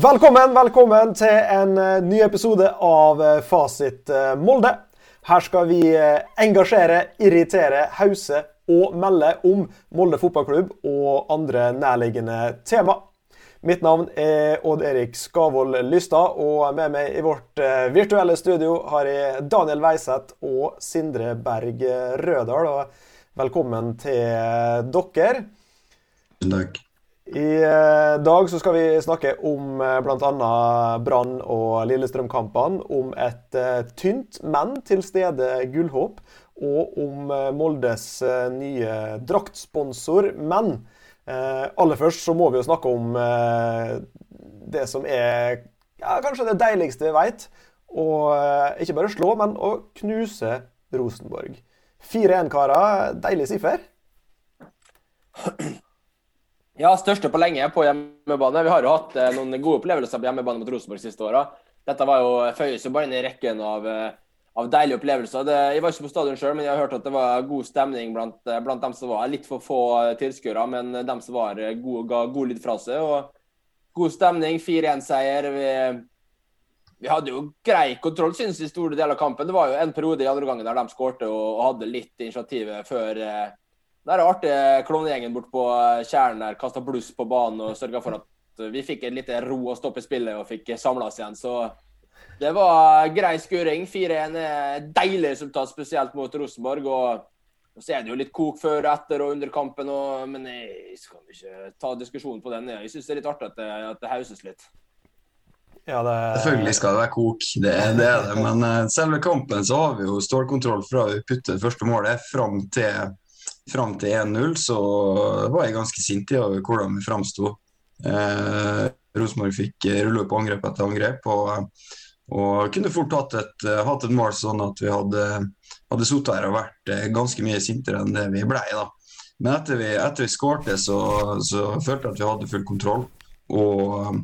Velkommen, velkommen til en eh, ny episode av eh, Fasit eh, Molde. Her skal vi engasjere, irritere, hause og melde om Molde fotballklubb og andre nærliggende tema. Mitt navn er Odd Erik Skavold Lystad, og med meg i vårt virtuelle studio har jeg Daniel Weiseth og Sindre Berg Rødal. Velkommen til dere. Takk. I eh, dag så skal vi snakke om eh, bl.a. Brann og Lillestrøm-kampene. Om et eh, tynt, men til stede gullhåp. Og om Moldes nye draktsponsor. Men aller først så må vi jo snakke om det som er ja, kanskje det deiligste vi veit. Og ikke bare slå, men å knuse Rosenborg. 4-1, karer. Deilig siffer. Ja, største på lenge på hjemmebane. Vi har jo hatt eh, noen gode opplevelser på hjemmebane mot Rosenborg siste åra. Dette var jo, føyes jo bare inn i rekken av, eh, av deilige opplevelser. Det, jeg var ikke på stadion sjøl, men jeg har hørt at det var god stemning blant, eh, blant dem som var litt for få tilskuere, men dem som var gode, ga god lyd fra seg. og God stemning, 4-1-seier. Vi, vi, hadde jo grei kontroll, synes jeg, i store deler av kampen. Det var jo en periode i andre gangen der de skårte og, og hadde litt initiativet før det er artig klovnegjengen bort på Tjæren der kasta bluss på banen og sørga for at vi fikk en liten ro og stopp i spillet og fikk samla oss igjen. Så det var grei skuring. 4-1 er deilig resultat, spesielt mot Rosenborg. og så er det jo litt kok før, etter og under kampen, og, men jeg skal ikke ta diskusjonen på den. Jeg syns det er litt artig at det, at det hauses litt. Ja, det... Selvfølgelig skal det være kok, det, det er det. Men uh, selve kampen så har vi jo stålkontroll fra vi putter første målet fram til fram til 1-0 så var jeg ganske sint over hvordan vi framsto. Eh, Rosenborg fikk rulle på angrep etter angrep. og, og kunne fort hatt et, hatt et, mål sånn at vi hadde, hadde sittet her og vært eh, ganske mye sintere enn det vi ble. da. Men etter vi, etter vi skårte, så, så, følte jeg at vi hadde full kontroll. Og,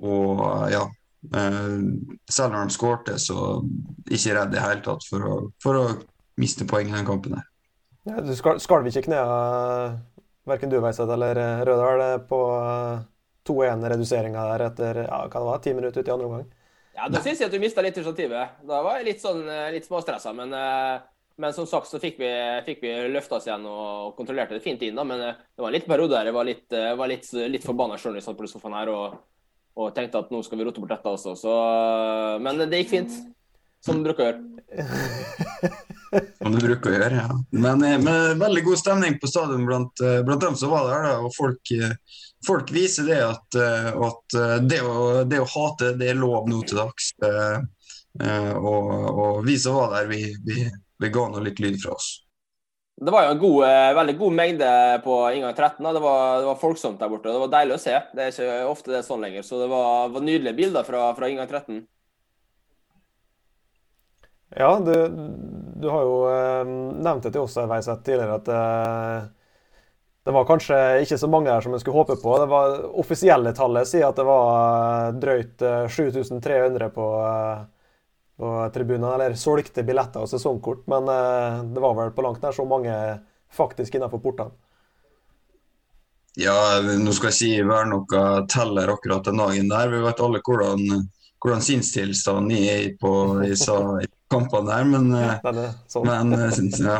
og ja eh, Selv når de skårte, så ikke redd i det hele tatt for å, for å miste poeng i den kampen. her. Ja, du skal, skalv ikke knærne, verken du Veiseth eller Rødahl, eh, på 2-1-reduseringa der etter ja, hva det var, ti minutter ut i andre omgang? Ja, Da syns jeg at du mista litt initiativet. Da var jeg litt sånn eh, litt småstressa. Men, men, som sagt så fikk vi, fikk vi løfta oss igjen og kontrollerte det fint inn. da, Men det var en liten periode der jeg var litt, var litt, litt forbanna sjøl når jeg satt på sofaen her og, og, tenkte at nå skal vi rote bort dette også. Så, men det gikk fint. Som du bruker å gjøre. Som du bruker å gjøre, ja. Men eh, med veldig god stemning på stadion blant, eh, blant dem som var der. Da, og folk, eh, folk, viser det at, at det, å, det, å, hate, det er lov nå til dags. Og, og vi som var der, vi, vi, vi ga nå litt lyd fra oss. Det var jo en god, veldig god mengde på inngang 13. Det var, det var, folksomt der borte. Det var deilig å se. Det er ikke ofte det er sånn lenger. Så det var, var nydelige bilder fra, fra inngang 13. Ja, du, du har jo eh, nevnt det til oss Veiseth, tidligere at eh, det var kanskje ikke så mange her som en skulle håpe på. Det var Offisielle tallet sier at det var eh, drøyt 7300 på, på tribunene, eller solgte billetter og sesongkort. Men det var vel på langt nær så mange faktisk innenfor portene. Ja, nå skal jeg si være noe teller akkurat den dagen der. Vi vet alle hvordan, hvordan sinnstilstanden er på i, kampene der, men, ja, sånn. men eh, ja,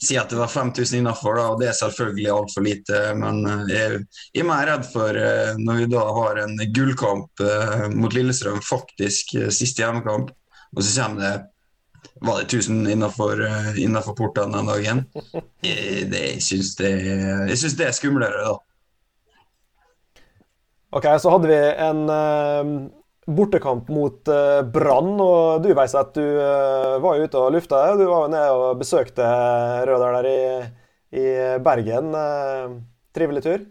si at det var 5000 innafor, og det er selvfølgelig altfor lite. Men eh, jeg, jeg, er mer redd for eh, når vi da har en gullkamp mot Lillestrøm, faktisk siste hjemmekamp, og så kommer det var det 1000 innafor portene den dagen? Jeg, det, jeg syns det, det, er skumlere, da. OK, så hadde vi en bortekamp mot uh, Brann. og Du Veis, at du uh, var ute og lufta. Du var jo nede og besøkte Rødal der i, i Bergen. Uh, trivelig tur?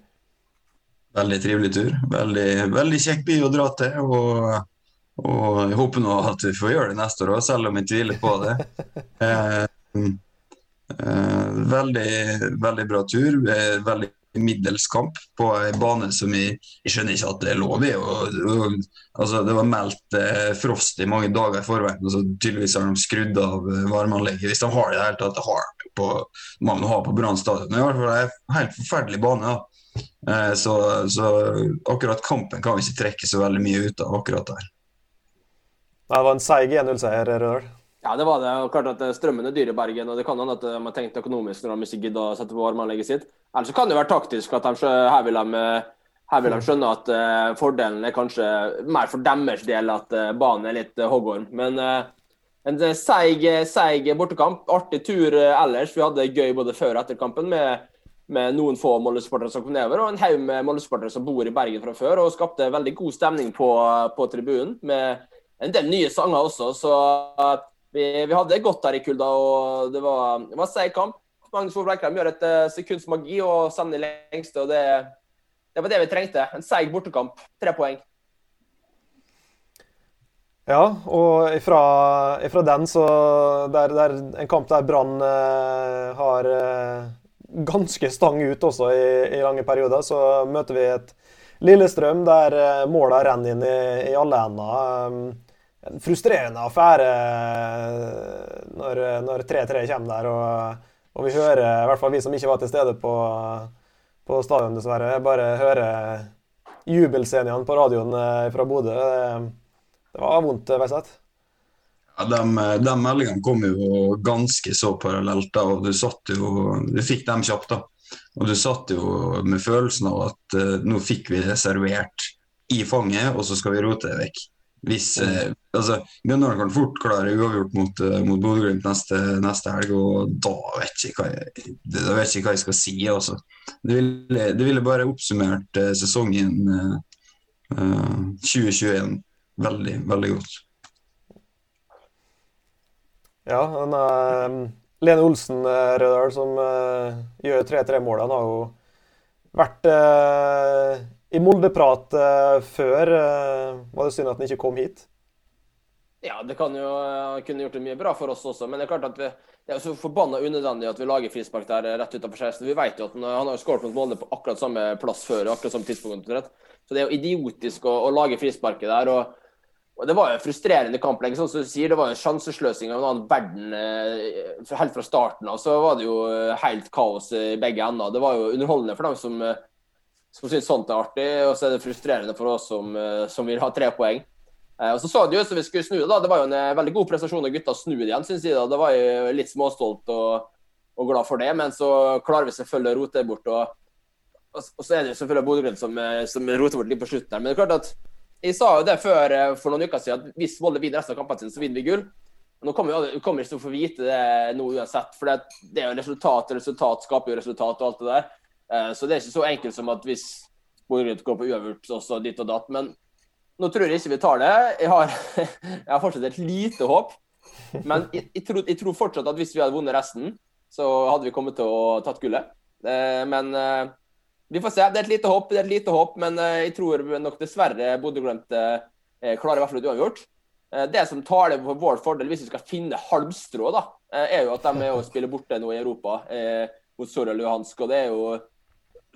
Veldig trivelig tur. Veldig, veldig kjekk by å dra til. og, og jeg håper nå at vi får gjøre det neste år òg, selv om jeg tviler på det. veldig, veldig bra tur. Veldig middels kamp på en bane som jeg, jeg skjønner ikke at det er lov i. Altså, det var meldt eh, frost i mange dager i forveien, og så tydeligvis har de skrudd av eh, varmeanlegget. Hvis de har det i det hele tatt, det har de på, man ha på Brann stadion. I hvert fall er en helt forferdelig bane. Eh, så, så, akkurat kampen kan vi ikke trekke så veldig mye ut av akkurat der. Det var en seig 1-0-seier, Rødal. Ja, det var det. Og klart at Strømmen er dyr i Bergen, og det kan hende at de har tenkt økonomisk når de ikke gidder å sette på varmeanlegget sitt. Eller så kan det være taktisk, at de, her, vil de, her vil de skjønne at uh, fordelen er kanskje mer for deres del at uh, banen er litt uh, hoggorm. Men en seig, seig bortekamp. Artig tur ellers. Vi hadde det gøy både før og etter kampen med, med noen få Molde-supportere som kom nedover, og en haug med Molde-supportere som bor i Bergen fra før, og skapte veldig god stemning på, på tribunen. med en del nye sanger også, så vi, vi hadde det godt her i kulda. og Det var, det var seig kamp. Magnus Ove Bleikrem gjør et uh, sekunds magi og sender lengste. og det, det, var det vi trengte. En seig bortekamp. Tre poeng. Ja, og ifra, ifra den, så Det er en kamp der Brann uh, har uh, ganske stang ut også i, i, lange perioder. Så møter vi et Lillestrøm der måla renner inn i, i alle ender. Um, en frustrerende affære når 3-3 kommer der. Og, og, vi hører, i hvert fall vi som ikke var til stede på, på stadion, dessverre, bare hører jubelscenene på radioen eh, fra Bodø. Det var vondt, Veiseth. Ja, de, de, meldingene kom jo ganske så parallelt, da, og du satt jo Du fikk dem kjapt, da. Og du satt jo med følelsen av at uh, nå fikk vi det servert i fanget, og så skal vi rote det vekk. Hvis eh, altså, Mjøndalen kan fort klare uavgjort mot, uh, mot Bodø-Glimt neste, neste, helg, og da vet jeg ikke hva jeg, da vet ikke hva jeg skal si. Altså. Det, ville, det ville bare oppsummert eh, sesongen eh, 2021 veldig, veldig godt. Ja, den er Lene Olsen Rødahl, som gjør 3-3-målene, har jo vært i Molde-prat uh, før uh, var det synd at han ikke kom hit. Ja, det kan jo uh, kunne gjort det mye bra for oss også. Men det er klart at vi, det er så forbanna unødvendig at vi lager frispark der rett utenfor 16. Vi vet jo at han, han har skåret mot Molde på akkurat samme plass før. akkurat samme tidspunkt. Så det er jo idiotisk å, å lage frisparket der. og og Det var jo en frustrerende kamp. Sånn som du sier, Det var jo sjansesløsing av en annen verden eh, helt fra starten av. Så var det jo helt kaos i begge ender. Det var jo underholdende for dem som som syns sånt er artig, og så er det frustrerende for oss som, eh, som vil ha tre poeng. Eh, og så så det ut som vi skulle snu det. da, Det var jo en eh, veldig god prestasjon av gutta snu det igjen, syns jeg. da, Det var jo litt småstolt og, og, glad for det, men så klarer vi selvfølgelig å rote det bort. og, og, og så er det jo selvfølgelig Bodø-Glimt som, som roter bort litt på slutten her. Men det er klart at jeg sa jo det før for noen uker siden, at hvis Molde vinner resten av kampene sine, så vinner vi gull. Nå kommer vi, kommer ikke til å få vite det nå uansett, for det, er jo resultat. Resultat skaper jo resultat og alt det der. Eh, så det er ikke så enkelt som at hvis Bodø-Glimt går på uavgjort, så ditt og datt. Men nå tror jeg ikke vi tar det. Jeg har, jeg har fortsatt et lite håp. Men jeg, jeg, tror, jeg, tror, fortsatt at hvis vi hadde vunnet resten, så hadde vi kommet til å tatt gullet. Eh, men eh, vi får se. Det er et lite håp, det er et lite håp, men jeg tror nok dessverre Bodø-Glimt klarer i hvert fall et uavgjort. Det som taler for vår fordel, hvis vi skal finne halmstrå, da, er jo at de er å spille borte nå i Europa mot Sorel Luhansk. og det er jo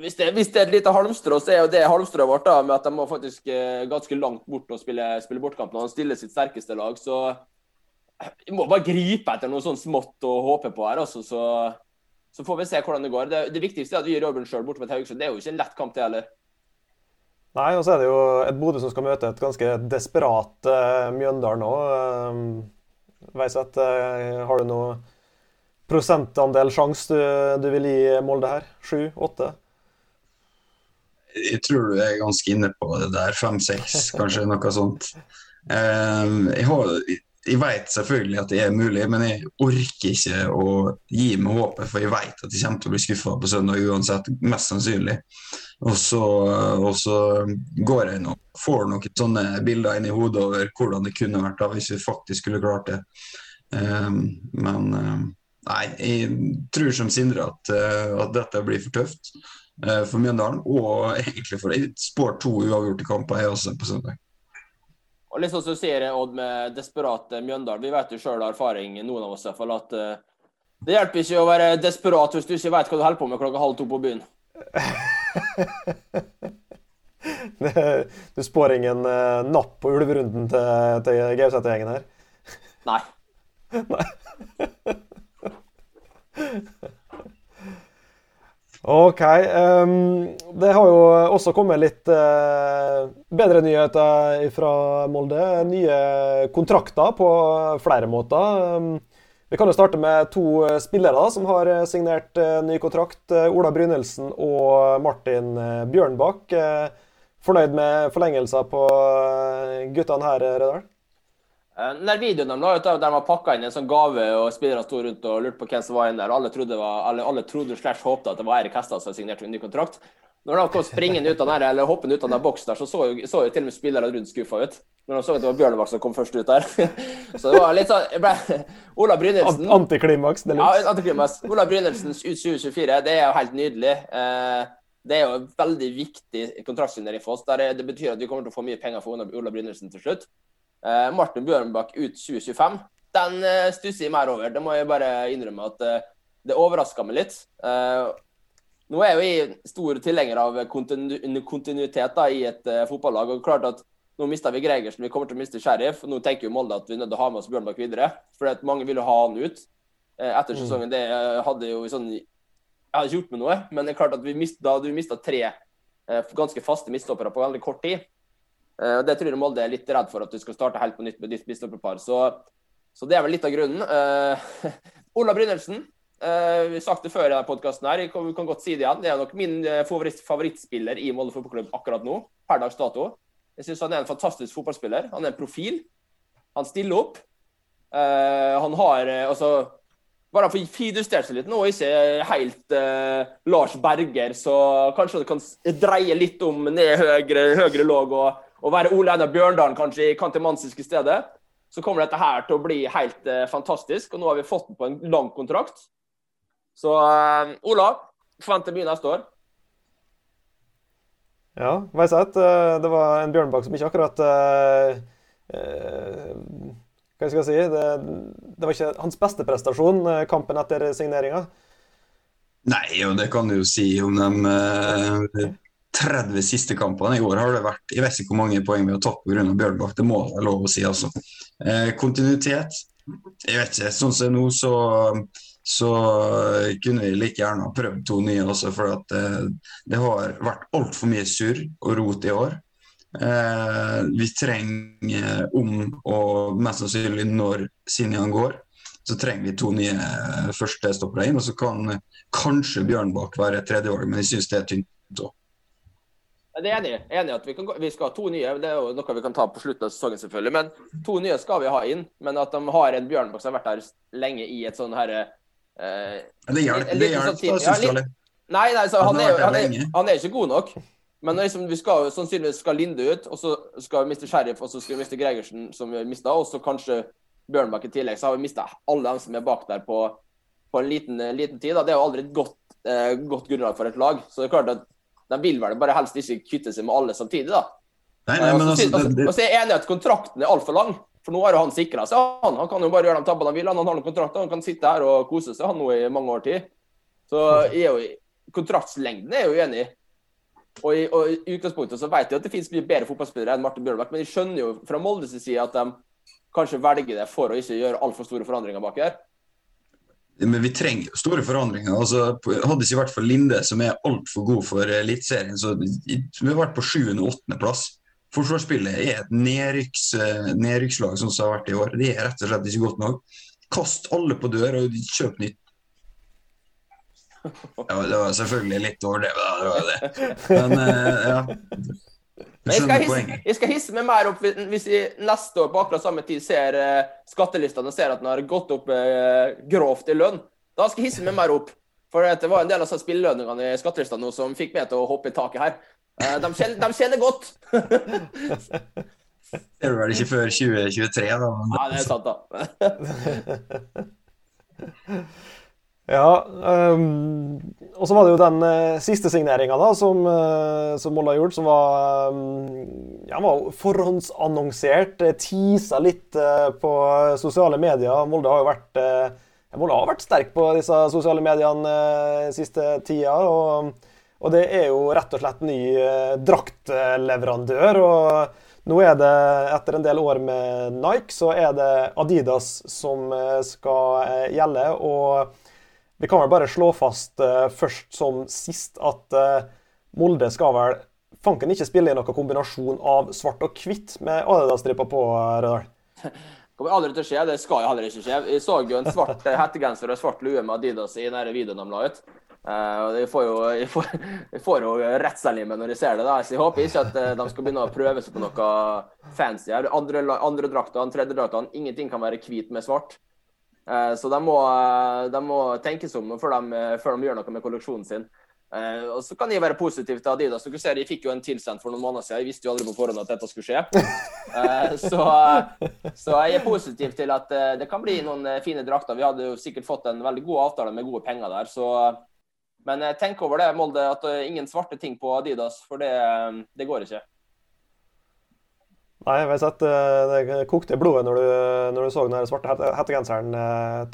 hvis det, hvis det, er et lite halmstrå, så er jo det halmstrået vårt da, med at de må faktisk eh, ganske langt bort og spille, spille bortkamp når han stiller sitt sterkeste lag. Så vi må bare gripe etter noe sånn smått og håpe på her. altså. så, så, får vi se hvordan det går. Det, det viktigste er at vi gjør jobben sjøl borte mot Haugesund. Det er jo ikke en lett kamp, det heller. Nei, og så er det jo et Bodø som skal møte et ganske desperat uh, Mjøndalen nå. Uh, Veiseth, uh, har du noe prosentandel sjanse du, du vil gi Molde her? Sju? Åtte? Jeg tror du er ganske inne på det der. Fem-seks, kanskje noe sånt. Um, jeg, har, jeg vet selvfølgelig at det er mulig, men jeg orker ikke å gi meg håpet, for jeg vet at jeg kommer til å bli skuffa på søndag uansett, mest sannsynlig. Og så, og så går jeg og får noen sånne bilder inn i hodet over hvordan det kunne vært da hvis vi faktisk skulle klart det. Um, men um, nei, jeg tror som Sindre at, uh, at dette blir for tøft. Eh, for Mjøndalen, og egentlig for spår to uavgjorte kamper her også på søndag. Og litt sånn som du sier, Odd, med desperate Mjøndalen. Vi vet jo sjøl av erfaring, noen av oss i hvert fall, at uh, det hjelper ikke å være desperat hvis du ikke vet hva du holder på med klokka halv to på byen. du spår ingen uh, napp på ulverunden til, til Gauseth-gjengen her? Nei. Nei. OK. Um, det har jo også kommet litt uh, bedre nyheter fra Molde. Nye kontrakter på flere måter. Um, vi kan jo starte med to spillere da, som har signert uh, ny kontrakt. Uh, Ola Brynildsen og Martin Bjørnbakk. fornøyd med forlengelser på guttene her, Redal? Eh, den der videoen de la ut der de har pakka inn en sånn gave, og spillerne sto rundt og lurte på hvem som var inne der. Alle trodde, var, alle, alle trodde slash håpte at det var Eirik Hestad som hadde signert en ny kontrakt. Når de kom springende ut av der, eller hoppende ut av den boksen der, så så jo, så jo til og med spillerne rundt skuffa ut. Når de så at det var Bjørnebakk som kom først ut der. så det var litt sånn ble, Ola Brynildsen Antiklimaks, det Ja, antiklimaks. Ola Brynildsens ut 2024, det er jo helt nydelig. Eh, det er jo en veldig viktig kontraktssignering for oss. det betyr at vi kommer til å få mye penger for Ola Brynildsen til slutt. Uh, Martin Bjørnbakk ut 2025. Den uh, stusser jeg mer over. Det må jeg bare innrømme at uh, det overraska meg litt. nå er jeg jo stor tilhenger av kontinu kontinuitet da, i et fotballag. og klart at Nå mista vi Gregersen, vi kommer til å miste Sheriff. Nå tenker jo Molde at vi er nødt til å ha med oss Bjørnbakk videre. For mange vil jo ha han ut etter mm. sesongen. Det hadde jo sånn Jeg hadde ikke gjort med noe, men det er klart at vi mist, da hadde vi mista tre ganske faste midtstoppere på veldig kort tid. Uh, det tror jeg Molde er litt redd for, at du skal starte helt på nytt med ditt bistopperpar. Så, så det er vel litt av grunnen. Uh, Ola Brynildsen, uh, vi har sagt det før i denne podkasten vi kan, godt si det igjen. Det er nok min favoritt, favorittspiller i Molde fotballklubb akkurat nå, per dags dato. Jeg syns han er en fantastisk fotballspiller. Han er en profil. Han stiller opp. han har altså bare for å justere seg litt nå, ikke helt uh, Lars Berger, så kanskje det kan dreie litt om ned høyre, høyre låg og å være Ole Einar Bjørndalen kanskje i kantemansiske stedet, så kommer dette her til å bli helt uh, fantastisk. Og nå har vi fått den på en lang kontrakt. Så uh, Ola, forventer mye neste år. Ja, Veiseth. Uh, det var en Bjørnbakk som ikke akkurat Hva skal jeg si? Det, det, var ikke hans beste prestasjon, kampen etter signeringa. Nei, og det kan du jo si om de 30 siste kampene. I år har det vært jeg vet ikke hvor mange poeng vi har tatt pga. Bjørnbakk. Det må være lov å si, altså. Eh, kontinuitet. Jeg vet ikke. Sånn som nå, så, så kunne vi like gjerne ha prøvd to nye også. For at eh, det har vært altfor mye surr og rot i år. Eh, vi trenger om, og mest sannsynlig når Sinjan går, så trenger vi to nye førstestoppere inn. Og så kan kanskje Bjørnbakk være tredjevalg, men jeg syns det er tynt òg. Jeg er enig, enig at vi, kan, vi, skal ha to nye. Det er jo noe vi kan ta på slutten av sesongen, selvfølgelig. Men to nye skal vi ha inn. Men at de har en Bjørnbakk som har vært her lenge i et sånn herre eh, Det hjelper, det hjelper, sånn ja, litt, Nei, nei, så han, er, han, er, han er ikke god nok. Men liksom, vi skal sannsynligvis skal Linde ut, og så skal vi miste Sheriff, og så skal vi miste Gregersen, som vi mista, og så kanskje Bjørnbakk i tillegg. Så har vi mista alle dem som er bak der på, på en liten, liten tid. Da. Det er jo aldri et godt, eh, godt grunnlag for et lag. Så det er klart at de vil vel bare helst ikke kutte seg med alle samtidig, da. Nei, nei, men altså, det, det... Og så er jeg enig i at kontrakten er altfor lang. For nå har jo han sikra seg. Han, han kan jo bare gjøre de tabbene han vil. Han har noen kontrakter, han kan sitte her og kose seg han nå i mange år tid. Så er jo, kontraktslengden er jeg jo enig i. Og i, og i utgangspunktet så vet jeg at det finnes mye bedre fotballspillere enn Martin Bjørnbakk, men jeg skjønner jo fra Moldes side at de kanskje velger det for å ikke gjøre altfor store forandringer bak her. Men vi trenger jo store forandringer. altså Hadde ikke vært for Linde, som er altfor god for Eliteserien, så vi har vært på sjuende- og åttendeplass. Forsvarsspillet er et nedrykks, eh, nedrykkslag sånn som det har vært i år. Det er rett og slett ikke godt nok. Kast alle på dør og kjøp nytt. Ja, det var selvfølgelig litt overdrevet, det var det. Men uh, ja. Jeg skal, hisse, jeg skal, hisse, meg mer opp hvis jeg neste år på akkurat samme tid ser uh, skattelistene og ser at den har gått opp uh, grovt i lønn. Da skal jeg hisse meg mer opp. For det var en del av spillelønningene i skattelistene som fikk meg til å hoppe i taket her. Uh, de, kjenner, de kjenner godt. det er vel ikke før 2023, da. Nei, det er sant, da. Ja, um, og så var det jo den uh, siste signeringa som, uh, som Molde har gjort, som var, um, ja, var forhåndsannonsert. Tisa litt uh, på sosiale medier. Molde har jo vært, Molde har vært sterk på disse sosiale mediene siste tida. Og, og, det er jo rett og slett ny draktleverandør. og nå er det, etter en del år med Nike, så er det Adidas som skal gjelde. og vi kan vel bare slå fast uh, først som sist at uh, Molde skal vel fanken ikke spille i noen kombinasjon av svart og hvitt med Adidas-striper på, Rødahl? Det kommer aldri til å skje. Det skal jo heller ikke skje. Jeg så jo en svart hettegenser og svart lue med Adidas i den videoen de la ut. Uh, jeg, får jo, jeg, får, jo rettsalimet når jeg ser det. Da. Så jeg håper ikke at de skal begynne å prøve seg på noe fancy. Andre, andre draktene, tredje draktene, ingenting kan være hvit med svart. Uh, så de må, de må tenke seg om før de, før de gjør noe med kolleksjonen sin. Og så kan jeg være positiv til Adidas. Dere ser, Jeg fikk jo en tilsendt for noen måneder siden. Jeg visste jo aldri på forhånd at dette skulle skje. Så, så, jeg er positiv til at det kan bli noen fine drakter. Vi hadde jo sikkert fått en veldig god avtale med gode penger der. Så, men tenk over det, Molde, at ingen svarte ting på Adidas. For det, det går ikke. Nei, jeg vet sett det kokte blodet når du, når du så den svarte hettegenseren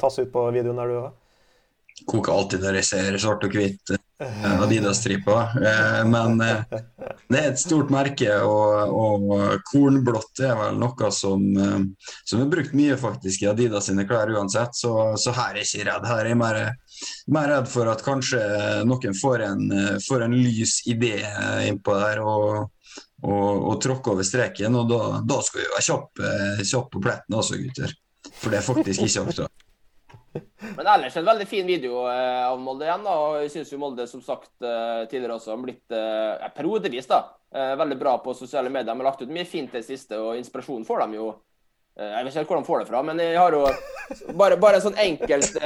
tas ut på videoen der du var koker alltid når jeg ser svart og hvitt eh, Adidas-striper. Eh, men eh, det er et stort merke, og, og kornblått er vel noe som, som er brukt mye faktisk i Adidas sine klær uansett, så, så her er jeg ikke redd. Her er jeg mer, mer redd for at kanskje noen får en, får en lys idé innpå der. og og, og tråkke over streken, og da, da skal vi være kjappe kjapp på pletten også, gutter. For det er faktisk ikke aktuelt. Men ellers en veldig fin video eh, av Molde igjen. da, og Jeg syns Molde som sagt eh, tidligere også har blitt eh, periodevis da, veldig bra på sosiale medier. De har lagt ut mye fint det siste, og inspirasjon får de jo. Jeg vet ikke hvor de får det fra, men jeg har jo bare, bare sånn enkelt,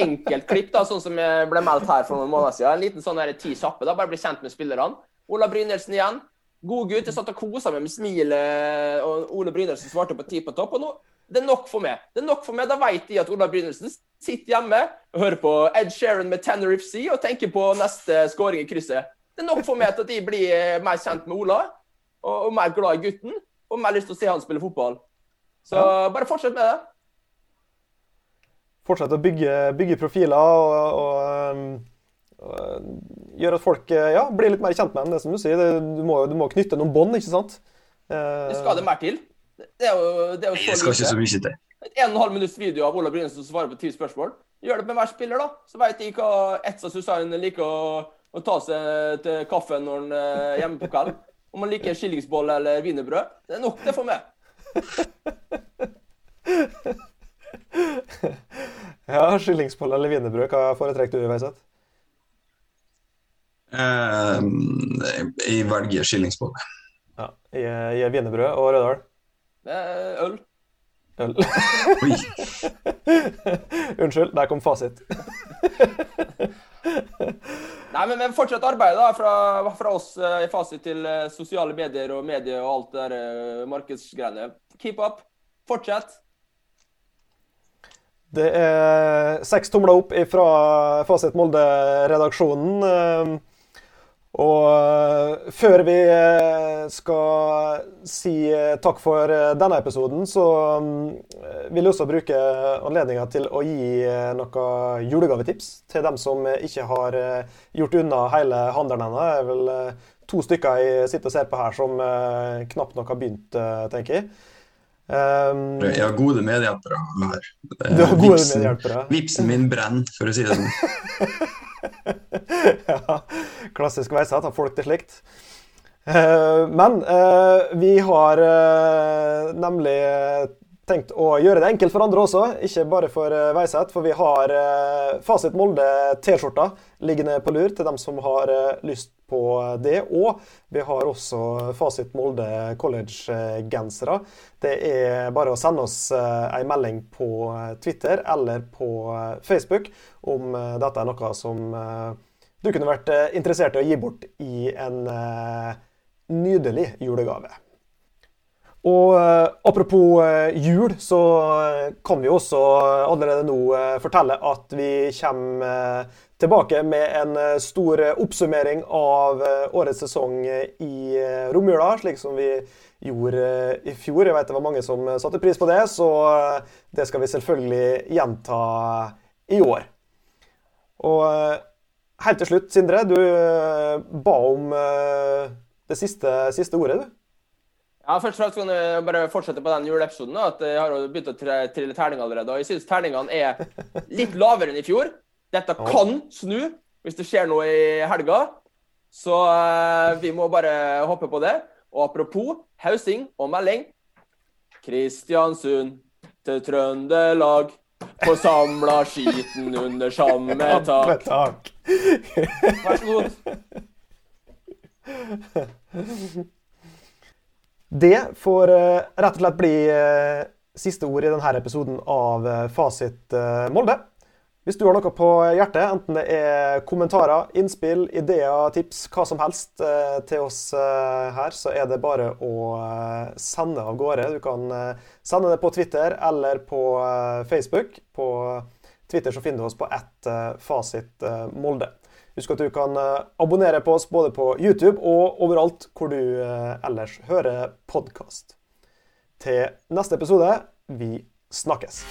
enkelt klipp, da, sånn som jeg ble meldt her for noen måneder siden. En liten sånn ti kjappe. Bare bli kjent med spillerne. Ola Brynildsen igjen. God gutt. Jeg satt og kosa meg med smilet, og Ole Brynildsen svarte på ti på topp. og nå det er nok for meg. Det er nok for meg. Da vet de at Ola Brynildsen sitter hjemme og hører på Ed Sheeran med Tanner FC og tenker på neste skåring i krysset. Det er nok for meg til at de blir eh, mer kjent med Ola og, og mer glad i gutten. Og mer lyst til å se han spille fotball. Så ja. bare fortsett med det. Fortsett å bygge, bygge profiler og, og, og gjøre at folk eh, ja, blir litt mer kjent med ham. Det som du sier, du, må, du må knytte noen bånd, ikke sant? Det skal det mer til. Det er jo, det er jo så skal ikke så mye til. En og en halv minutts video av Ola Brynesen som svarer på ti spørsmål. Gjør det med hver spiller, da. Så vet de hva Etsa Susanne liker å, å, ta seg til kaffen når han er hjemme på kveld. Om han liker skillingsbolle eller wienerbrød. Det er nok det for meg. ja, skillingsbolle eller wienerbrød. Hva foretrekker du, Veiseth? Jeg velger skillingsbolle. Ja, jeg gir wienerbrød og Rødal. Øl. Øl. Unnskyld, der kom fasit. Nei, men, men fortsett arbeidet da, fra, fra oss uh, i Fasit til uh, sosiale medier og medier og alt det der uh, markedsgreiene. Keep up. Fortsett. Det er seks tomler opp fra Fasit Molde-redaksjonen. Og eh, før vi eh, skal si eh, takk for denne episoden, så vil jeg også bruke anledninga til å gi noen julegavetips til dem som ikke har gjort unna hele handelen ennå. Det er vel to stykker jeg sitter og ser på her som knapt nok har begynt, tenker jeg. Um, jeg har gode medhjelpere her. Du har gode vipsen, medhjelpere. Vipsen min brenner, for å si det sånn. ja, klassisk veisett av folk til slikt. Eh, men eh, vi har eh, nemlig tenkt å gjøre det enkelt for andre også, ikke bare for Veiseth. For vi har Fasit Molde T-skjorta liggende på lur til dem som har lyst på det. Og vi har også Fasit Molde college-gensere. Det er bare å sende oss ei melding på Twitter eller på Facebook om dette er noe som du kunne vært eh, interessert i å gi bort i en eh, nydelig julegave. Og eh, apropos jul, så kan vi også allerede nå fortelle at vi kommer tilbake med en stor oppsummering av årets sesong i romjula, slik som vi gjorde i fjor. Jeg vet det var mange som satte pris på det, så det skal vi selvfølgelig gjenta i år. Og Helt til slutt, Sindre. Du uh, ba om uh, det siste, siste, ordet, du. Ja, først og fremst kan jeg bare fortsette på den juleepisoden. at Jeg har begynt å trille terning allerede. og Jeg syns terningene er litt lavere enn i fjor. Dette kan snu hvis det skjer noe i helga. Så uh, vi må bare hoppe på det. Og apropos hausing og melding. Kristiansund til Trøndelag. Få samla skiten under samme tak. Vær så god. Det får uh, rett og slett bli uh, siste ord i denne episoden av Fasit Molde. Hvis du har noe på hjertet, enten det er kommentarer, innspill, ideer, tips, hva som helst eh, til oss eh, her, så er det bare å eh, sende av gårde. Du kan sende det på Twitter eller på Facebook. På Twitter så finner du oss på ett fasit Molde. Husk at du kan abonnere på oss både på YouTube og overalt hvor du ellers hører podkast. Til neste episode vi snakkes.